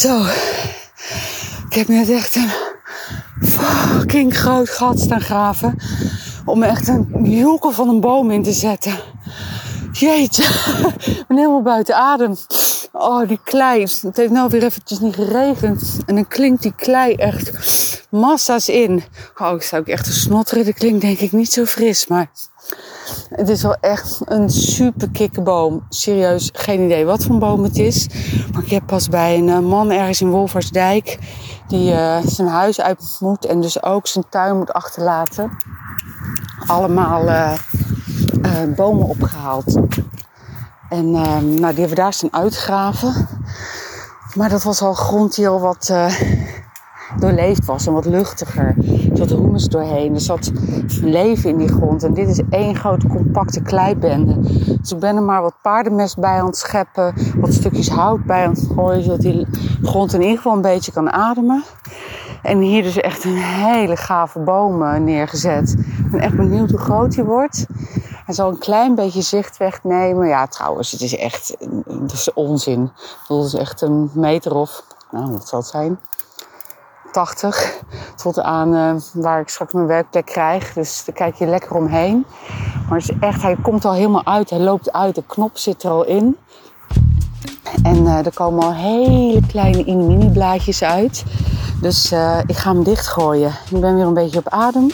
Zo. Ik heb net echt een fucking groot gat staan graven. Om echt een joekel van een boom in te zetten. Jeetje. Ik ben helemaal buiten adem. Oh, die klei. Het heeft nou weer eventjes niet geregend. En dan klinkt die klei echt massa's in. Oh, ik zou ook echt een snotteren. Dat klinkt denk ik niet zo fris. Maar het is wel echt een super kikkerboom. Serieus, geen idee wat voor boom het is. Maar ik heb pas bij een eh, man ergens in Wolversdijk... die uh, zijn huis uit moet en dus ook zijn tuin moet achterlaten... allemaal uh, bomen opgehaald. En nou, die hebben we daar staan uitgraven. Maar dat was al grond die al wat doorleefd was en wat luchtiger. Er zat humus doorheen, er zat leven in die grond. En dit is één grote compacte kleibende. Dus ik ben er maar wat paardenmest bij aan het scheppen, wat stukjes hout bij aan het gooien, zodat die grond in ieder geval een beetje kan ademen. En hier dus echt een hele gave boom neergezet. Ik ben echt benieuwd hoe groot die wordt. Hij zal een klein beetje zicht wegnemen. Ja, trouwens, het is echt dat is onzin. Dat is echt een meter of, nou, wat zal het zijn? 80 tot aan uh, waar ik straks mijn werkplek krijg. Dus daar kijk je lekker omheen. Maar het is echt, hij komt al helemaal uit. Hij loopt uit. De knop zit er al in. En uh, er komen al hele kleine mini blaadjes uit. Dus uh, ik ga hem dichtgooien. Ik ben weer een beetje op adem.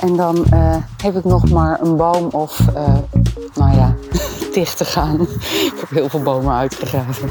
En dan heb ik nog maar een boom of, nou ja, dicht te gaan. ik heb heel veel bomen uitgegraven.